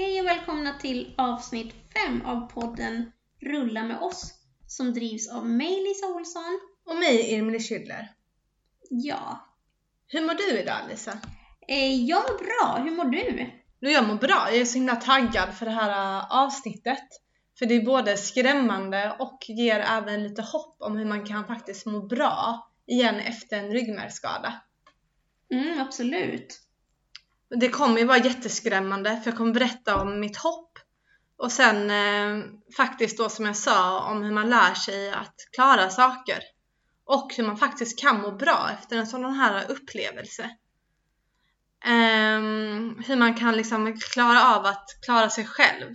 Hej och välkomna till avsnitt 5 av podden Rulla med oss som drivs av mig Lisa Olsson. Och mig, Emelie Schüller. Ja, Hur mår du idag Lisa? eh, jag mår bra. Hur mår du? Jag mår bra. Jag är så himla taggad för det här äh, avsnittet. För det är både skrämmande och ger även lite hopp om hur man kan faktiskt må bra igen efter en ryggmärgsskada. Mm, absolut. Det kommer ju vara jätteskrämmande för jag kommer berätta om mitt hopp och sen eh, faktiskt då som jag sa om hur man lär sig att klara saker och hur man faktiskt kan må bra efter en sån här upplevelse. Eh, hur man kan liksom klara av att klara sig själv.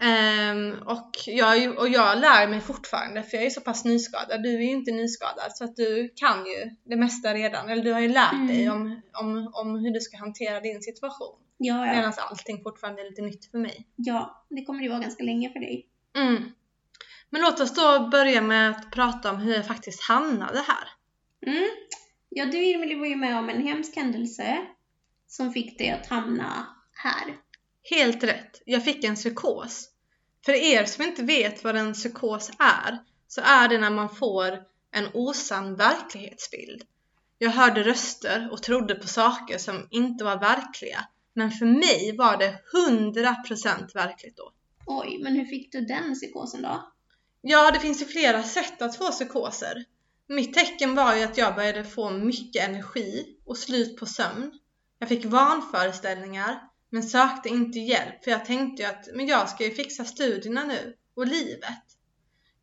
Ehm, och, jag, och jag lär mig fortfarande för jag är så pass nyskadad. Du är ju inte nyskadad så att du kan ju det mesta redan. Eller du har ju lärt Mm. dig om, om, om hur du ska hantera din situation. Ja, ja. Medan allting fortfarande är lite nytt för mig. ja, det kommer ju vara ganska länge för dig. Mm. Men låt oss då börja med att prata om hur jag faktiskt hamnade här. Mm. Ja, du Emelie var ju med om en hemsk händelse som fick dig att hamna här. Helt rätt, jag fick en psykos. För er som inte vet vad en psykos är, så är det när man får en osann verklighetsbild. Jag hörde röster och trodde på saker som inte var verkliga. Men för mig var det 100% verkligt då. Oj, men hur fick du den psykosen då? Ja, det finns ju flera sätt att få psykoser. Mitt tecken var ju att jag började få mycket energi och slut på sömn. Jag fick vanföreställningar, men sökte inte hjälp för jag tänkte ju att men jag ska ju fixa studierna nu och livet.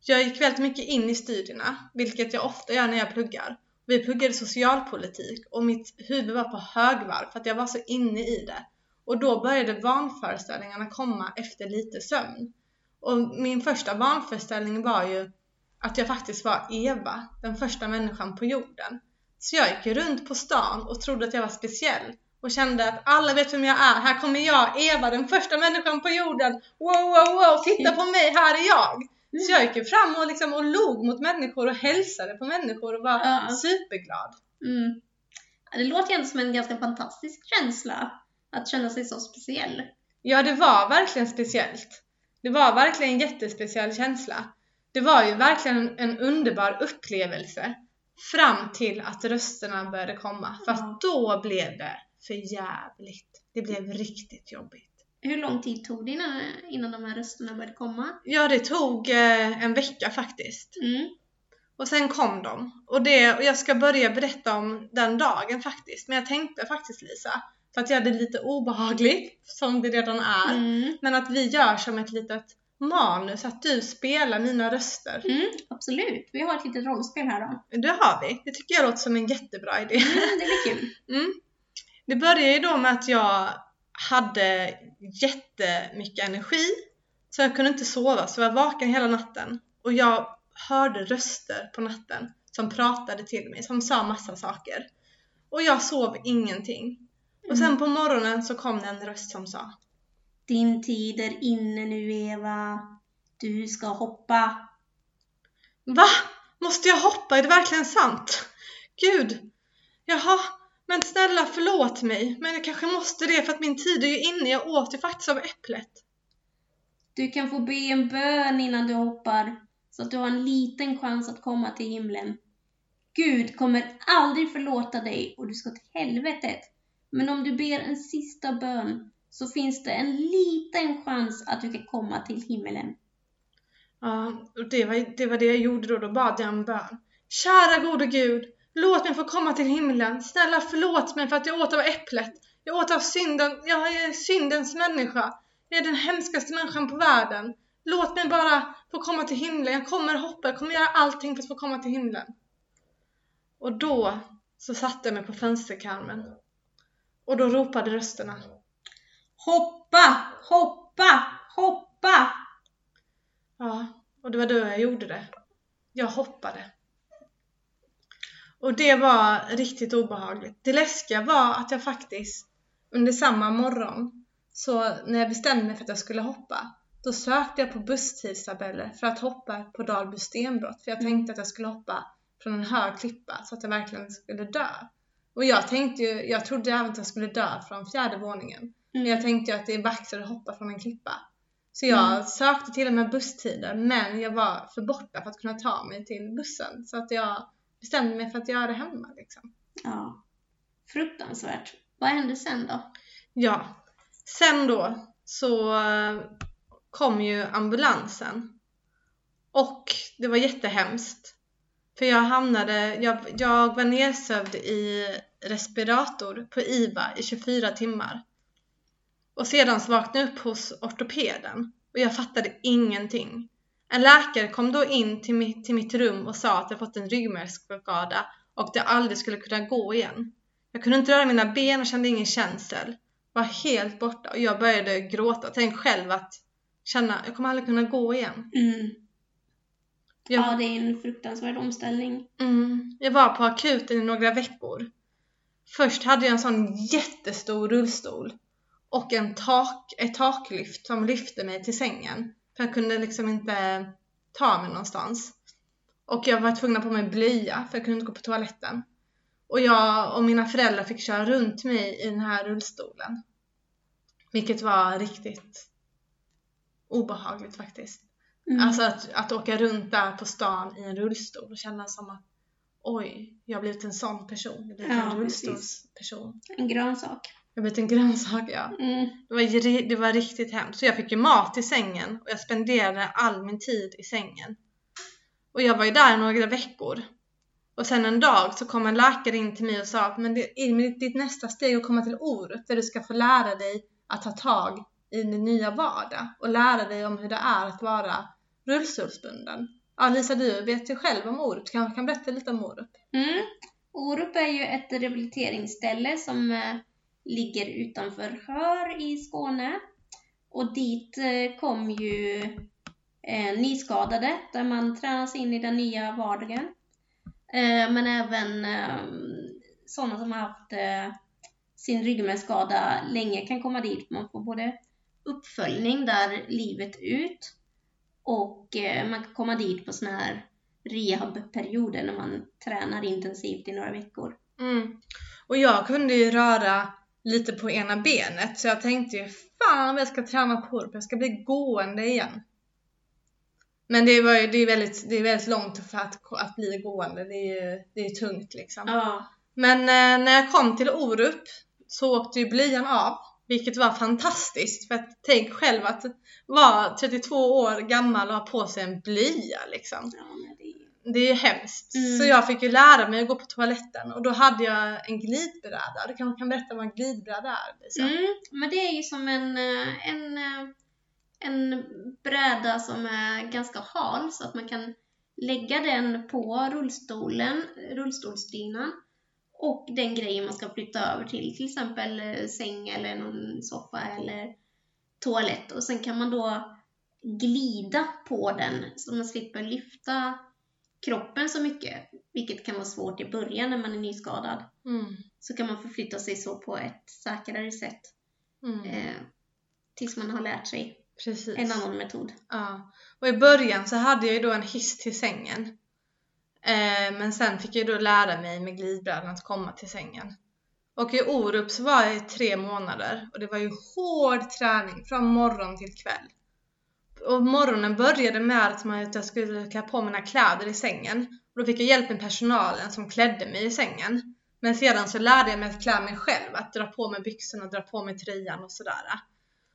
Jag gick väldigt mycket in i studierna, vilket jag ofta gör när jag pluggar. Vi pluggade socialpolitik och mitt huvud var på högvarv för att jag var så inne i det. Och då började vanföreställningarna komma efter lite sömn. Och min första vanföreställning var ju att jag faktiskt var Eva, den första människan på jorden. Så jag gick ju runt på stan och trodde att jag var speciell och kände att alla vet vem jag är. Här kommer jag, Eva, den första människan på jorden. Wow, wow, wow, titta på mig, här är jag. Så jag gick ju fram och, liksom, och log mot människor och hälsade på människor och var Ja. superglad. Mm. Det låter ju ändå som en ganska fantastisk känsla att känna sig så speciell. Ja, det var verkligen speciellt. Det var verkligen en jättespeciell känsla. Det var ju verkligen en, en underbar upplevelse fram till att rösterna började komma. För att då blev det för jävligt. Det blev riktigt jobbigt. Hur lång tid tog det innan, innan de här rösterna började komma? Ja, det tog eh, en vecka faktiskt. Mm. Och sen kom de. Och, det, och jag ska börja berätta om den dagen faktiskt. Men jag tänkte faktiskt Lisa, för att jag det lite obehagligt, som det redan är. Mm. Men att vi gör som ett litet manus, att du spelar mina röster. Mm, absolut. Vi har ett litet rollspel här då. Det har vi. Det tycker jag låter som en jättebra idé. Mm, det blir kul. Mm. Det började ju då med att jag hade jättemycket energi. Så jag kunde inte sova, så jag var vaken hela natten. Och jag hörde röster på natten som pratade till mig, som sa massa saker. Och jag sov ingenting. Och sen på morgonen så kom det en röst som sa Din tid är inne nu Eva. Du ska hoppa. Va? Måste jag hoppa? Är det verkligen sant? Gud! Jaha, men snälla förlåt mig. Men jag kanske måste det för att min tid är ju inne. Jag åt ju faktiskt av äpplet. Du kan få be en bön innan du hoppar. Så att du har en liten chans att komma till himlen. Gud kommer aldrig förlåta dig och du ska till helvetet. Men om du ber en sista bön så finns det en liten chans att du kan komma till himlen. Ja, och det var, det var det jag gjorde då. Då bad jag en bön. Kära gode Gud, låt mig få komma till himlen. Snälla förlåt mig för att jag åt av äpplet. Jag åt av synden. Jag är syndens människa. Jag är den hemskaste människan på världen. Låt mig bara få komma till himlen. Jag kommer hoppa. Jag kommer göra allting för att få komma till himlen. Och då så satte jag mig på fönsterkarmen. Och då ropade rösterna. Hoppa, hoppa, hoppa! Ja, och det var då jag gjorde det. Jag hoppade. Och det var riktigt obehagligt. Det läskiga var att jag faktiskt under samma morgon, så när jag bestämde mig för att jag skulle hoppa, då sökte jag på busstidstabeller för att hoppa på Dalby stenbrott. För jag tänkte att jag skulle hoppa från en hög klippa så att jag verkligen skulle dö. Och jag tänkte ju, jag trodde även att jag skulle dö från fjärde våningen. Mm. Jag tänkte ju att det är baxer att hoppa från en klippa. Så jag Mm. sökte till och med busstider men jag var för borta för att kunna ta mig till bussen. Så att jag bestämde mig för att göra det hemma liksom. Ja. Fruktansvärt. Vad hände sen då? Ja. Sen då så eh, kom ju ambulansen. Och det var jättehemskt. För jag hamnade, jag, jag var nedsövd i respirator på IVA i 24 timmar. Och sedan så vaknade jag upp hos ortopeden och jag fattade ingenting. En läkare kom då in till mitt, till mitt rum och sa att jag fått en ryggmärgsskada och att jag aldrig skulle kunna gå igen. Jag kunde inte röra mina ben och kände ingen känsel. Var helt borta och jag började gråta. Tänk själv att känna, jag kommer aldrig kunna gå igen. Mm. Jag, Ja, det är en fruktansvärd omställning. mm, jag var på akuten i några veckor. Först hade jag en sån jättestor rullstol och en tak, ett taklyft som lyfte mig till sängen. För jag kunde liksom inte ta mig någonstans. Och jag var tvungen att på mig blöja för jag kunde inte gå på toaletten. Och jag och mina föräldrar fick köra runt mig i den här rullstolen. Vilket var riktigt obehagligt faktiskt. Mm. Alltså att, att åka runt där på stan i en rullstol och känna som att oj, jag har blivit en sån person. Jag har blivit Ja, en rullstolsperson. En grönsak. Jag blivit en grönsak, ja. Mm. Det var, det var riktigt hemskt. Så jag fick ju mat i sängen och jag spenderade all min tid i sängen. Och jag var ju där några veckor. Och sen en dag så kom en läkare in till mig och sa att men det är ditt nästa steg att komma till Orup där du ska få lära dig att ta tag i din nya vardag och lära dig om hur det är att vara rullstolsbunden. Ja, Lisa, du vet ju själv om Orup. Kanske kan berätta lite om Orup? Mm. Orup är ju ett rehabiliteringsställe som eh, ligger utanför Hör i Skåne. Och dit eh, kom ju eh, nyskadade där man tränas in i den nya vardagen. Eh, men även eh, sådana som har haft eh, sin ryggmärgsskada länge kan komma dit. Man får både uppföljning där livet ut och eh, man kan komma dit på sådana här rehabperioder när man tränar intensivt i några veckor. Mm. Och jag kunde ju röra lite på ena benet så jag tänkte ju fan jag ska träna på det, jag ska bli gående igen. Men det, var ju, det, är väldigt, det är väldigt långt för att, att bli gående, det är ju det är tungt liksom. Ja. Men eh, när jag kom till Orup så åkte ju blöjan av, vilket var fantastiskt. För att tänk själv att vara 32 år gammal och ha på sig en blöja liksom. ja det är... Ju hemskt. Mm. Så jag fick ju lära mig att gå på toaletten och då hade jag en glidbräda. Du kanske kan berätta vad en glidbräda är? Lisa? Mm, men det är ju som en, eh, en, eh, en bräda som är ganska hal så att man kan lägga den på rullstolen, rullstolsdynan och den grejen man ska flytta över till, till exempel eh, säng eller någon soffa eller toalett och sen kan man då glida på den så man slipper lyfta kroppen så mycket, vilket kan vara svårt i början när man är nyskadad. Mm. Så kan man förflytta sig så på ett säkrare sätt Mm. eh, tills man har lärt sig Precis. en annan metod. Ja. Och i början så hade jag ju då en hiss till sängen. Eh, men sen fick jag då lära mig med glidbrädan att komma till sängen. Och i Orup så var jag i tre månader och det var ju hård träning från morgon till kväll. Och morgonen började med att man- att jag skulle klä på mina kläder i sängen. Och då fick jag hjälp med personalen som klädde mig i sängen. Men sedan så lärde jag mig att klä mig själv, att dra på mig byxorna, dra på mig tröjan och sådär.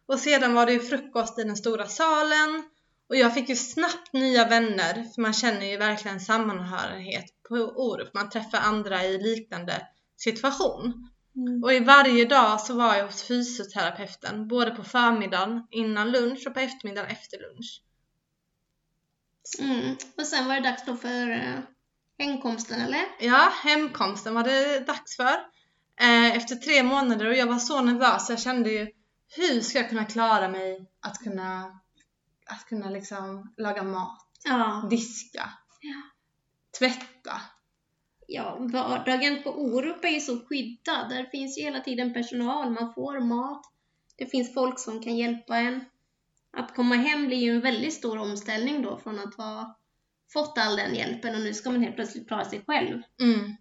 Och sedan var det ju frukost i den stora salen och jag fick ju snabbt nya vänner för man känner ju verkligen sammanhörighet på Orup. Man träffar andra i liknande situation. Och i varje dag så var jag hos fysioterapeuten, både på förmiddagen innan lunch och på eftermiddagen efter lunch. Mm. Och sen var det dags då för eh, hemkomsten, eller? Ja, hemkomsten var det dags för. Eh, efter tre månader och jag var så nervös så jag kände ju hur ska jag kunna klara mig att kunna, att kunna liksom laga mat, Ja. diska, Ja. tvätta ja, vardagen på Orup är ju så skyddad. Där finns ju hela tiden personal, man får mat. Det finns folk som kan hjälpa en. Att komma hem blir ju en väldigt stor omställning då från att ha fått all den hjälpen och nu ska man helt plötsligt klara sig själv. Mm.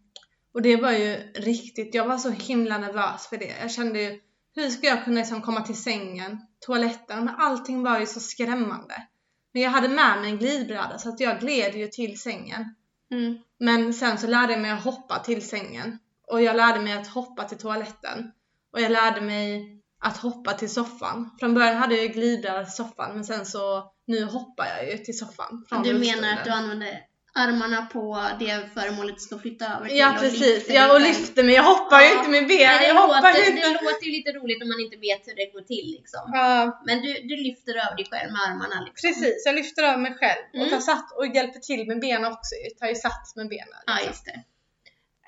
Och det var ju riktigt, jag var så himla nervös för det. Jag kände ju hur ska jag kunna liksom komma till sängen, toaletten, men allting var ju så skrämmande. Men jag hade med mig en glidbräda så att jag gled ju till sängen. Mm. Men sen så lärde jag mig att hoppa till sängen. Och jag lärde mig att hoppa till toaletten. Och jag lärde mig att hoppa till soffan. Från början hade jag glidbräda till soffan men sen så, nu hoppar jag ju till soffan. Du menar att du använder armarna på det föremålet ska flytta över till Ja precis, ja och lyfter mig. Jag hoppar ju Ja. inte med ben. Nej, det, jag hoppar låter, ju det inte. låter ju lite roligt om man inte vet hur det går till liksom. Ja, Men du, du lyfter över dig själv med armarna liksom. precis, jag lyfter över mig själv och Mm. tar satt och hjälper till med benen också. Jag tar ju sats med benen. Ja, liksom. just det.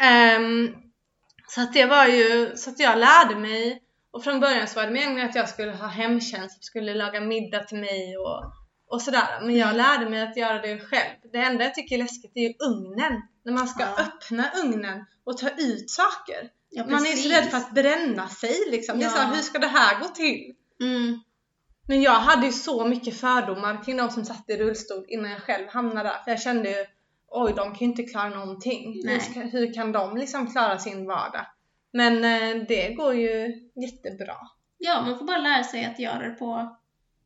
Ehm, så att det var ju, så att jag lärde mig och från början så var det meningen att jag skulle ha hemtjänst, skulle laga middag till mig och, och sådär. Men jag lärde mig att göra det själv. Det enda jag tycker är läskigt är ju ugnen. När man ska Ja. öppna ugnen och ta ut saker. Ja, Man är ju så rädd för att bränna sig liksom. Det är så Ja. här, hur ska det här gå till? Mm. Men jag hade ju så mycket fördomar kring de som satt i rullstol innan jag själv hamnade där. För jag kände ju, oj de kan ju inte klara någonting. Hur, ska, hur kan de liksom klara sin vardag? Men eh, det går ju jättebra. Ja, man får bara lära sig att göra det på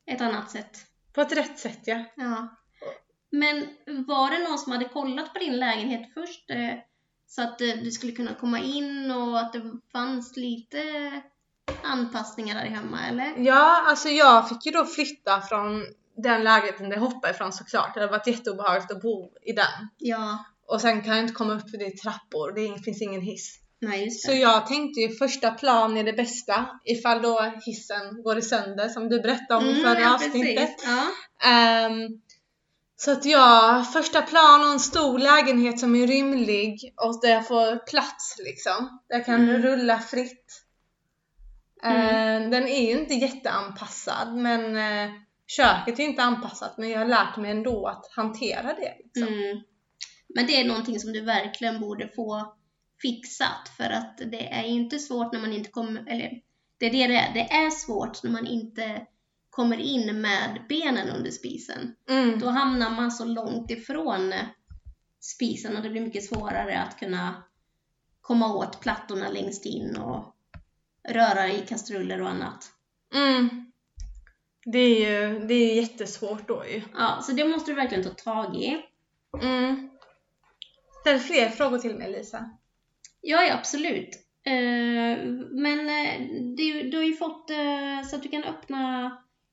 ett annat sätt. På ett rätt sätt ja. Ja. Men var det någon som hade kollat på din lägenhet först? eh, Så att eh, du skulle kunna komma in och att det fanns lite anpassningar där hemma, eller? Ja, alltså jag fick ju då flytta från den lägenheten där jag hoppade ifrån såklart. Det hade varit jätteobehagligt att bo i den. Ja, Och sen kan jag inte komma upp för det är trappor, det finns ingen hiss. Nej Så jag tänkte ju första plan är det bästa ifall då hissen går i sönder som du berättade om i förra Mm, ja, avsnittet. Ja. Ehm, så att jag, första plan och en stor lägenhet som är rymlig och där jag får plats liksom. Där jag kan Mm. rulla fritt. Mm. Ehm, den är ju inte jätteanpassad men eh, köket är inte anpassat men jag har lärt mig ändå att hantera det. Liksom. Mm. Men det är någonting som du verkligen borde få fixat för att det är ju inte svårt när man inte kommer, eller det är det det är, det är svårt när man inte kommer in med benen under spisen. Mm. Då hamnar man så långt ifrån spisen och det blir mycket svårare att kunna komma åt plattorna längst in och röra i kastruller och annat. Mm. Det är ju det är jättesvårt då ju. Ja, så det måste du verkligen ta tag i. Mm. Ställ fler frågor till mig Lisa. Ja, ja absolut. Eh, men eh, du, du har ju fått eh, så att du kan öppna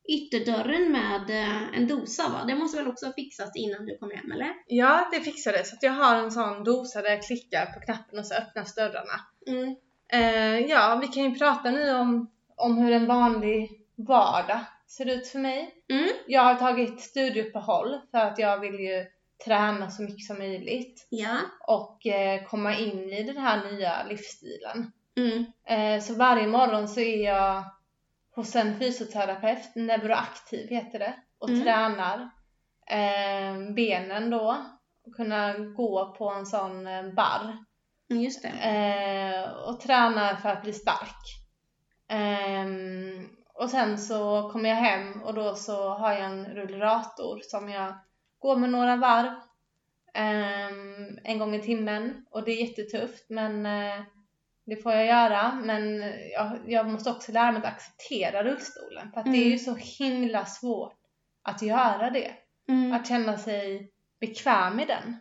ytterdörren med en dosa va? Det måste väl också ha fixats innan du kom hem eller? Ja, det fixades. Så att jag har en sån dosa där jag klickar på knappen och så öppnas dörrarna. Mm. Eh, ja, vi kan ju prata nu om, om hur en vanlig vardag ser ut för mig. Mm. Jag har tagit studieuppehåll för att jag vill ju träna så mycket som möjligt Ja. och eh, komma in i den här nya livsstilen. Mm. Eh, så varje morgon så är jag hos en fysioterapeut, neuroaktiv heter det, och Mm. tränar eh, benen då. Och kunna gå på en sån eh, barr. Mm, Just det. Eh, och tränar för att bli stark. Ehm, och sen så kommer jag hem och då så har jag en rullator som jag går med några varv ehm, en gång i timmen och det är jättetufft men eh, det får jag göra men jag, jag måste också lära mig att acceptera rullstolen för att det är ju Mm. så himla svårt att göra det. Mm. Att känna sig bekväm i den.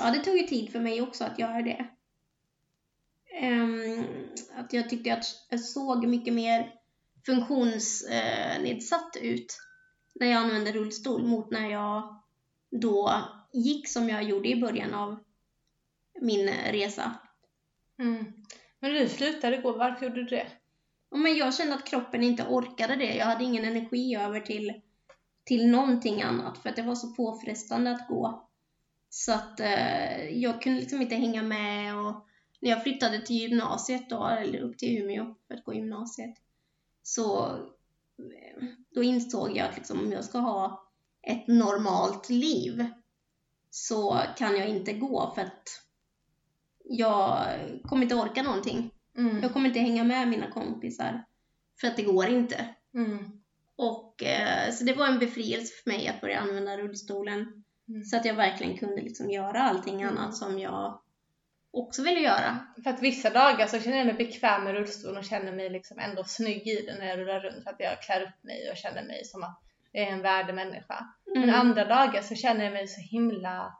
Ja, det tog ju tid för mig också att göra det. Ehm, att jag tyckte att jag såg mycket mer funktionsnedsatt ut när jag använde rullstol mot när jag då gick som jag gjorde i början av min resa. Mm. Men du slutade gå, varför gjorde du det? Och Men jag kände att kroppen inte orkade det. Jag hade ingen energi över till, till någonting annat för att det var så påfrestande att gå. Så att eh, jag kunde liksom inte hänga med och när jag flyttade till gymnasiet då, eller upp till Umeå för att gå gymnasiet, så eh, då insåg jag att liksom, om jag ska ha ett normalt liv så kan jag inte gå för att jag kommer inte orka någonting. Mm. Jag kommer inte hänga med mina kompisar. För att det går inte. Mm. Och eh, så det var en befrielse för mig att börja använda rullstolen. Mm. Så att jag verkligen kunde liksom göra allting Mm. annat som jag också ville göra. För att vissa dagar så känner jag mig bekväm med rullstolen och känner mig liksom ändå snygg i den när jag rullar runt för att jag klär upp mig och känner mig som att är en värdig människa. Men Mm. andra dagar så känner jag mig så himla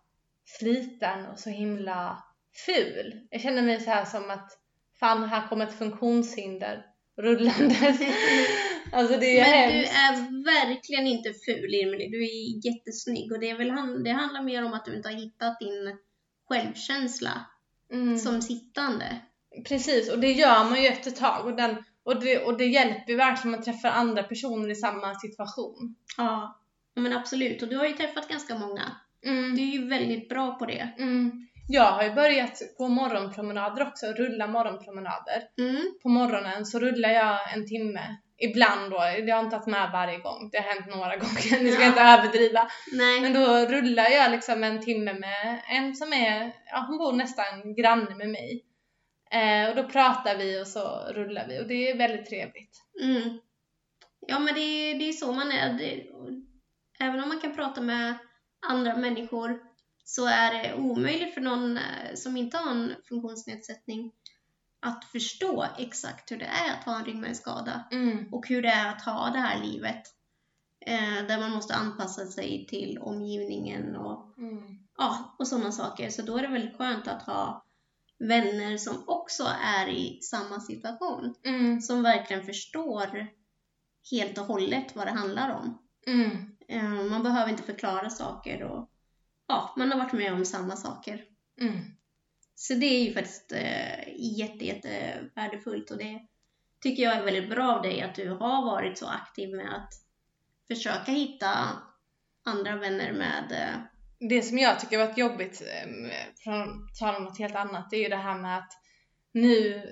sliten och så himla ful. Jag känner mig så här som att fan, här kommer ett funktionshinder rullandes. alltså det är Men du hemskt. är verkligen inte ful Emelie, du är jättesnygg och det, är väl, det handlar mer om att du inte har hittat din självkänsla Mm. som sittande. Precis, och det gör man ju efter ett tag. Och, den, och, det, och det hjälper ju verkligen om man träffar andra personer i samma situation. Ja, men absolut. Och du har ju träffat ganska många. Mm. Du är ju väldigt bra på det. Mm. Jag har ju börjat gå morgonpromenader också, rulla morgonpromenader. Mm. På morgonen så rullar jag en timme. Ibland då, det har inte tagit med varje gång. Det har hänt några gånger, ni ska Ja. inte överdriva. Nej. Men då rullar jag liksom en timme med en som är, ja hon bor nästan granne med mig. Eh, och då pratar vi och så rullar vi och det är väldigt trevligt. Mm. Ja, men det är, det är så man är. Det, även om man kan prata med andra människor så är det omöjligt för någon eh, som inte har en funktionsnedsättning att förstå exakt hur det är att ha en ryggmärgsskada Mm. och hur det är att ha det här livet. Eh, där man måste anpassa sig till omgivningen och, Mm. ja, och sådana saker. Så då är det väldigt skönt att ha vänner som också är i samma situation Mm. som verkligen förstår helt och hållet vad det handlar om. Mm. Eh, Man behöver inte förklara saker och ja, man har varit med om samma saker. Mm. Så det är ju faktiskt eh, jätte, jätte värdefullt och det tycker jag är väldigt bra av dig att du har varit så aktiv med att försöka hitta andra vänner med eh, Det som jag tycker har varit jobbigt, eh, från tala om något helt annat, det är ju det här med att nu,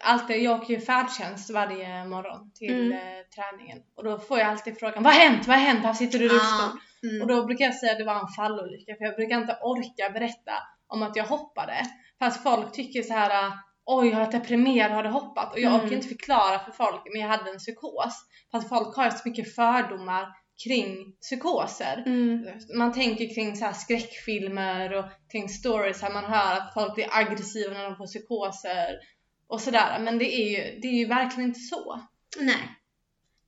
alltid, jag åker ju färdtjänst varje morgon till Mm. eh, träningen och då får jag alltid frågan Vad har hänt? Vad har hänt? Varför sitter du i rullstol? mm, Och då brukar jag säga att det var en fallolycka för jag brukar inte orka berätta om att jag hoppade. Fast folk tycker så här oj jag är deprimerad och hade hoppat och jag Mm. orkar inte förklara för folk men jag hade en psykos. Fast folk har ju så mycket fördomar kring psykoser. mm, Man tänker kring så här skräckfilmer och kring stories här man hör att folk blir aggressiva när de får psykoser och sådär. Men det är ju, det är ju verkligen inte så. nej.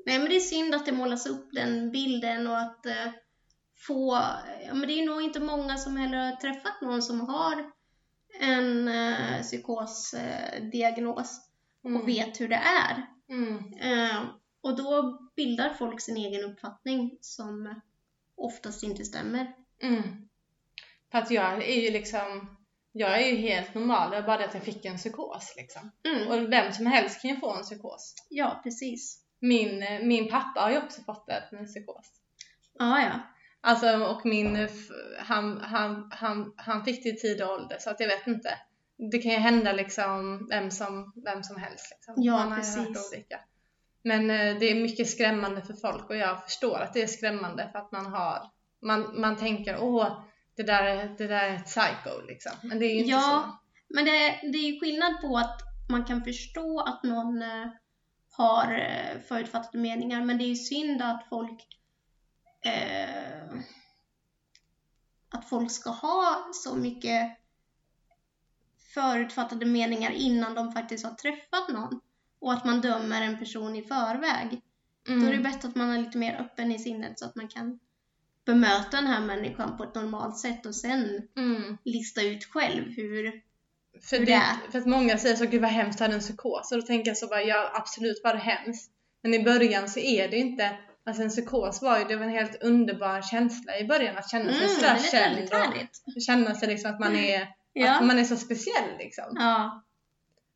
Nej men det är synd att det målas upp den bilden och att eh, få, ja men det är nog inte många som heller har träffat någon som har en eh, psykosdiagnos och vet hur det är. Mm. Eh, och då bildar folk sin egen uppfattning som oftast inte stämmer. Mm. För att jag är ju liksom, jag är ju helt normal, det är bara det att jag fick en psykos liksom. Mm. Och vem som helst kan ju få en psykos. Ja, precis. Min, min pappa har ju också fått det, en psykos. Ja, ja. Alltså och min, han, han, han, han fick det i tidig ålder så att jag vet inte. Det kan ju hända liksom vem som, vem som helst liksom. Ja, Man har precis. olika. Men eh, det är mycket skrämmande för folk och jag förstår att det är skrämmande för att man har, man, man tänker åh, det där, är- det där är ett psycho liksom. Men det är ju inte Ja. Men det, det är ju skillnad på att man kan förstå att någon eh, har eh, förutfattade meningar, men det är ju synd att folk eh, att folk ska ha så mycket förutfattade meningar innan de faktiskt har träffat någon och att man dömer en person i förväg. så. Då är det bättre att man är lite mer öppen i sinnet så att man kan bemöta den här människan på ett normalt sätt och sen Mm. lista ut själv hur... För, Hur det, det är. för att många säger så, gud vad hemskt, hade en psykos. Och då tänker jag så bara, ja absolut var det hemskt. Men i början så är det inte, alltså en psykos var ju, det var en helt underbar känsla i början att känna sig Mm, sådär känd och känna sig liksom att man är, att Ja. man är så speciell liksom. ja.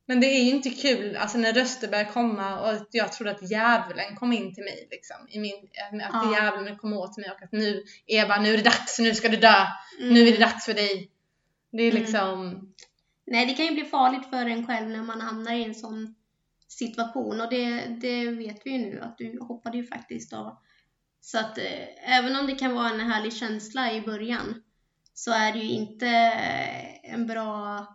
Men det är ju inte kul, alltså när röster börjar komma och jag trodde att djävulen kom in till mig liksom. I min, att Ja. djävulen kom åt mig och att nu, Eva, nu är det dags, nu ska du dö. Mm. Nu är det dags för dig. Det är Mm. liksom, Nej, det kan ju bli farligt för en själv när man hamnar i en sån situation och det, det vet vi ju nu att du hoppade ju faktiskt av. Så att eh, även om det kan vara en härlig känsla i början så är det ju inte eh, en bra...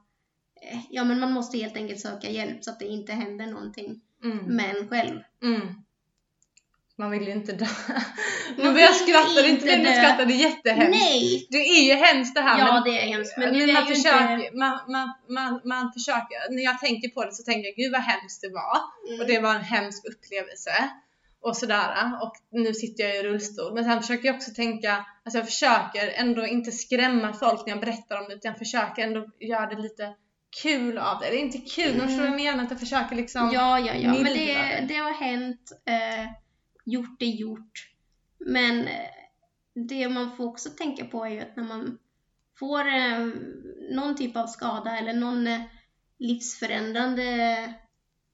eh, Ja, men man måste helt enkelt söka hjälp så att det inte händer någonting mm. med en själv. Mm. Man vill ju inte dö. Nu börjar jag skratta, inte det du är jättehemskt. Nej! Det är ju hemskt det här Ja, men det är hemskt. Men men man, försöker, inte... man, man, man, man försöker, när jag tänker på det så tänker jag gud vad hemskt det var Mm. och det var en hemsk upplevelse och sådär och nu sitter jag i rullstol men sen försöker jag också tänka, alltså jag försöker ändå inte skrämma folk när jag berättar om det utan jag försöker ändå göra det lite kul av det. Är inte kul men förstår du vad jag menar? Att jag försöker liksom Ja, ja, ja. Men det. det har hänt. Eh, gjort är gjort. Men eh, det man får också tänka på är ju att när man får eh, någon typ av skada eller någon eh, livsförändrande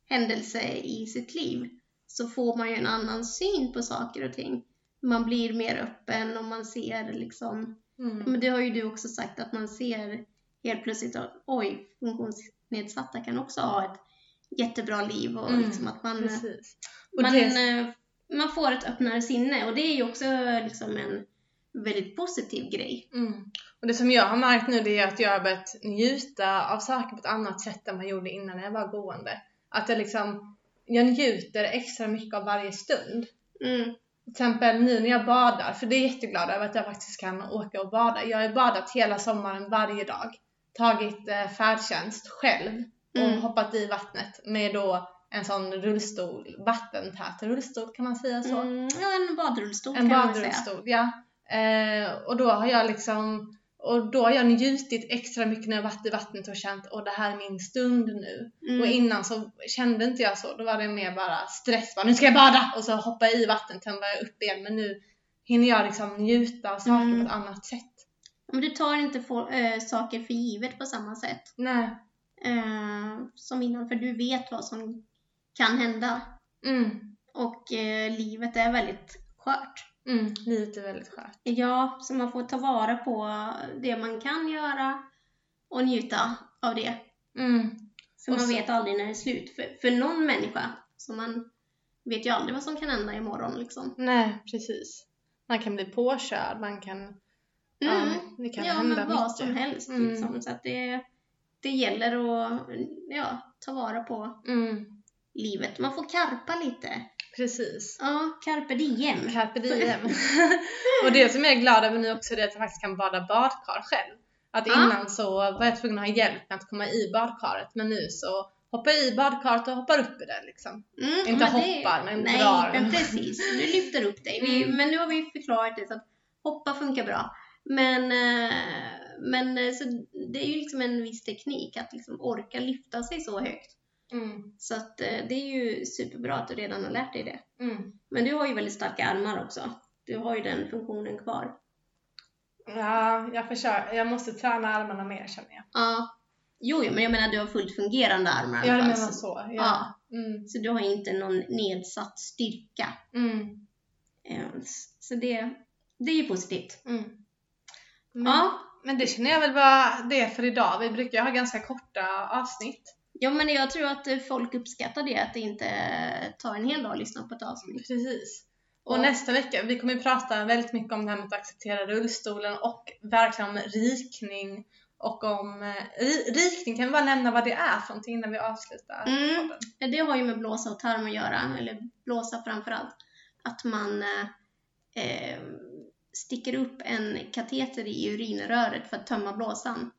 händelse i sitt liv så får man ju en annan syn på saker och ting. Man blir mer öppen och man ser liksom mm. men det har ju du också sagt att man ser helt plötsligt att oj, funktionsnedsatta kan också ha ett jättebra liv och Mm, liksom att man, man, det, eh, man får ett öppnare sinne och det är ju också liksom en väldigt positiv grej. Mm. Och det som jag har märkt nu det är att jag har börjat njuta av saker på ett annat sätt än vad jag gjorde innan när jag var gående. Att jag liksom, jag njuter extra mycket av varje stund. Mm. Till exempel nu när jag badar, för det är jag jätteglad över att jag faktiskt kan åka och bada. Jag har ju badat hela sommaren varje dag. Tagit eh, färdtjänst själv och Mm. hoppat i vattnet med då en sån rullstol, vattentät rullstol kan man säga så? Mm, ja, en badrullstol En kan man säga. badrullstol, ja. Eh, och då har jag liksom, och då har jag njutit extra mycket när jag varit i vattnet och känt att det här är min stund nu. Mm. Och innan så kände inte jag så, då var det mer bara stress, bara, nu ska jag bada! Och så hoppa i vattnet, sen var jag upp igen. Men nu hinner jag liksom njuta av saker Mm. på ett annat sätt. Men du tar inte få, äh, saker för givet på samma sätt Nej. eh, som innan, för du vet vad som kan hända. Mm. Och eh, livet är väldigt skört. Mm. Livet är väldigt skönt. Ja, så man får ta vara på det man kan göra och njuta av det. Mm. För Och man så- vet aldrig när det är slut. För, för någon människa, så man vet ju aldrig vad som kan hända imorgon liksom. Nej, precis. Man kan bli påkörd, man kan, ja, Mm. det kan ja, hända men vad mycket. som helst Mm. liksom. Så att det, det gäller att ja, ta vara på Mm. livet. Man får karpa lite. Precis. Ja, carpe diem. Carpe diem. och det som jag är glad över nu också är att jag faktiskt kan bada badkar själv. Att Ja. innan så var jag tvungen att ha hjälp med att komma i badkaret men nu så hoppar jag i badkaret och hoppar upp i det liksom. Mm, Inte men hoppar, men Nej, drar. men precis. Du lyfter upp dig. Vi, Mm. Men nu har vi förklarat det så att hoppa funkar bra. Men, eh, men eh, så det är ju liksom en viss teknik att liksom orka lyfta sig så högt. Mm. Så att eh, det är ju superbra att du redan har lärt dig det. Mm. Men du har ju väldigt starka armar också. Du har ju den funktionen kvar. Ja, jag försöker. Jag måste träna armarna mer känner jag. Ja. Jo, men jag menar du har fullt fungerande armar. i Jag menar så- så. Ja. Ja. Mm. Så du har inte någon nedsatt styrka. Mm. Så det, det är ju positivt. Men, Ja. men det känner jag väl var det för idag. Vi brukar ha ganska korta avsnitt. Ja, men jag tror att eh, folk uppskattar det, att det inte tar en hel dag att lyssna på ett avsnitt. Precis. Och Ja. nästa vecka, vi kommer ju prata väldigt mycket om det här med att acceptera rullstolen och verkligen om rikning och om eh, ri- rikning kan vi bara nämna vad det är för någonting innan vi avslutar Mm. podden. Det har ju med blåsa och tarm att göra, eller blåsa framförallt. Att man eh, eh, sticker upp en kateter i urinröret för att tömma blåsan.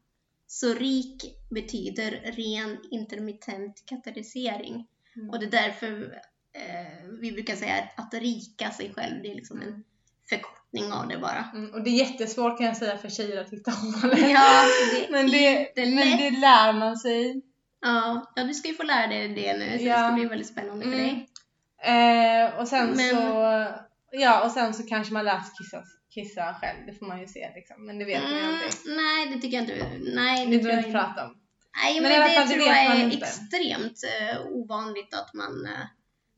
Så RIK betyder ren intermittent kateterisering. Mm. Och det är därför eh, vi brukar säga att rika sig själv, det är liksom en förkortning av det bara. Mm, och det är jättesvårt kan jag säga för tjejer att hitta hålet. Ja, det Men det, men det lär man sig. Ja, ja, du ska ju få lära dig det nu, så det Ja. ska bli väldigt spännande för Mm. dig. Eh, och sen Men- så ja, och sen så kanske man lär sig kissa, kissa själv. Det får man ju se liksom. Men det vet man ju Mm, aldrig. nej, det tycker jag inte. Nej, Det det tror behöver jag inte prata om. Nej, Men men, det fall, det tror jag är extremt eh, ovanligt att man, eh,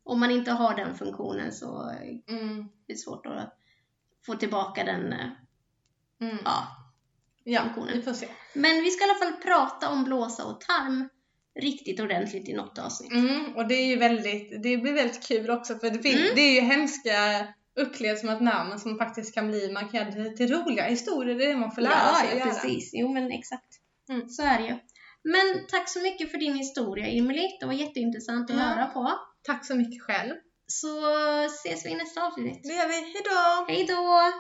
om man inte har den funktionen så är Mm. det svårt att få tillbaka den, eh, Mm. ja. Ja, funktionen. vi får se. Men vi ska i alla fall prata om blåsa och tarm riktigt ordentligt i något avsnitt. Mm, och det är ju väldigt, det blir väldigt kul också för det, finns, Mm. det är ju hemska upplevelser med namn som faktiskt kan bli markerade till roliga historier. Det är det man får lära Ja, sig ja precis. Jo, men exakt. Mm. Så är det ju. Men tack så mycket för din historia, Emily. Det var jätteintressant att Ja. höra på. Tack så mycket själv. Så ses vi i nästa avsnitt. Det gör vi. Hejdå! Hej då!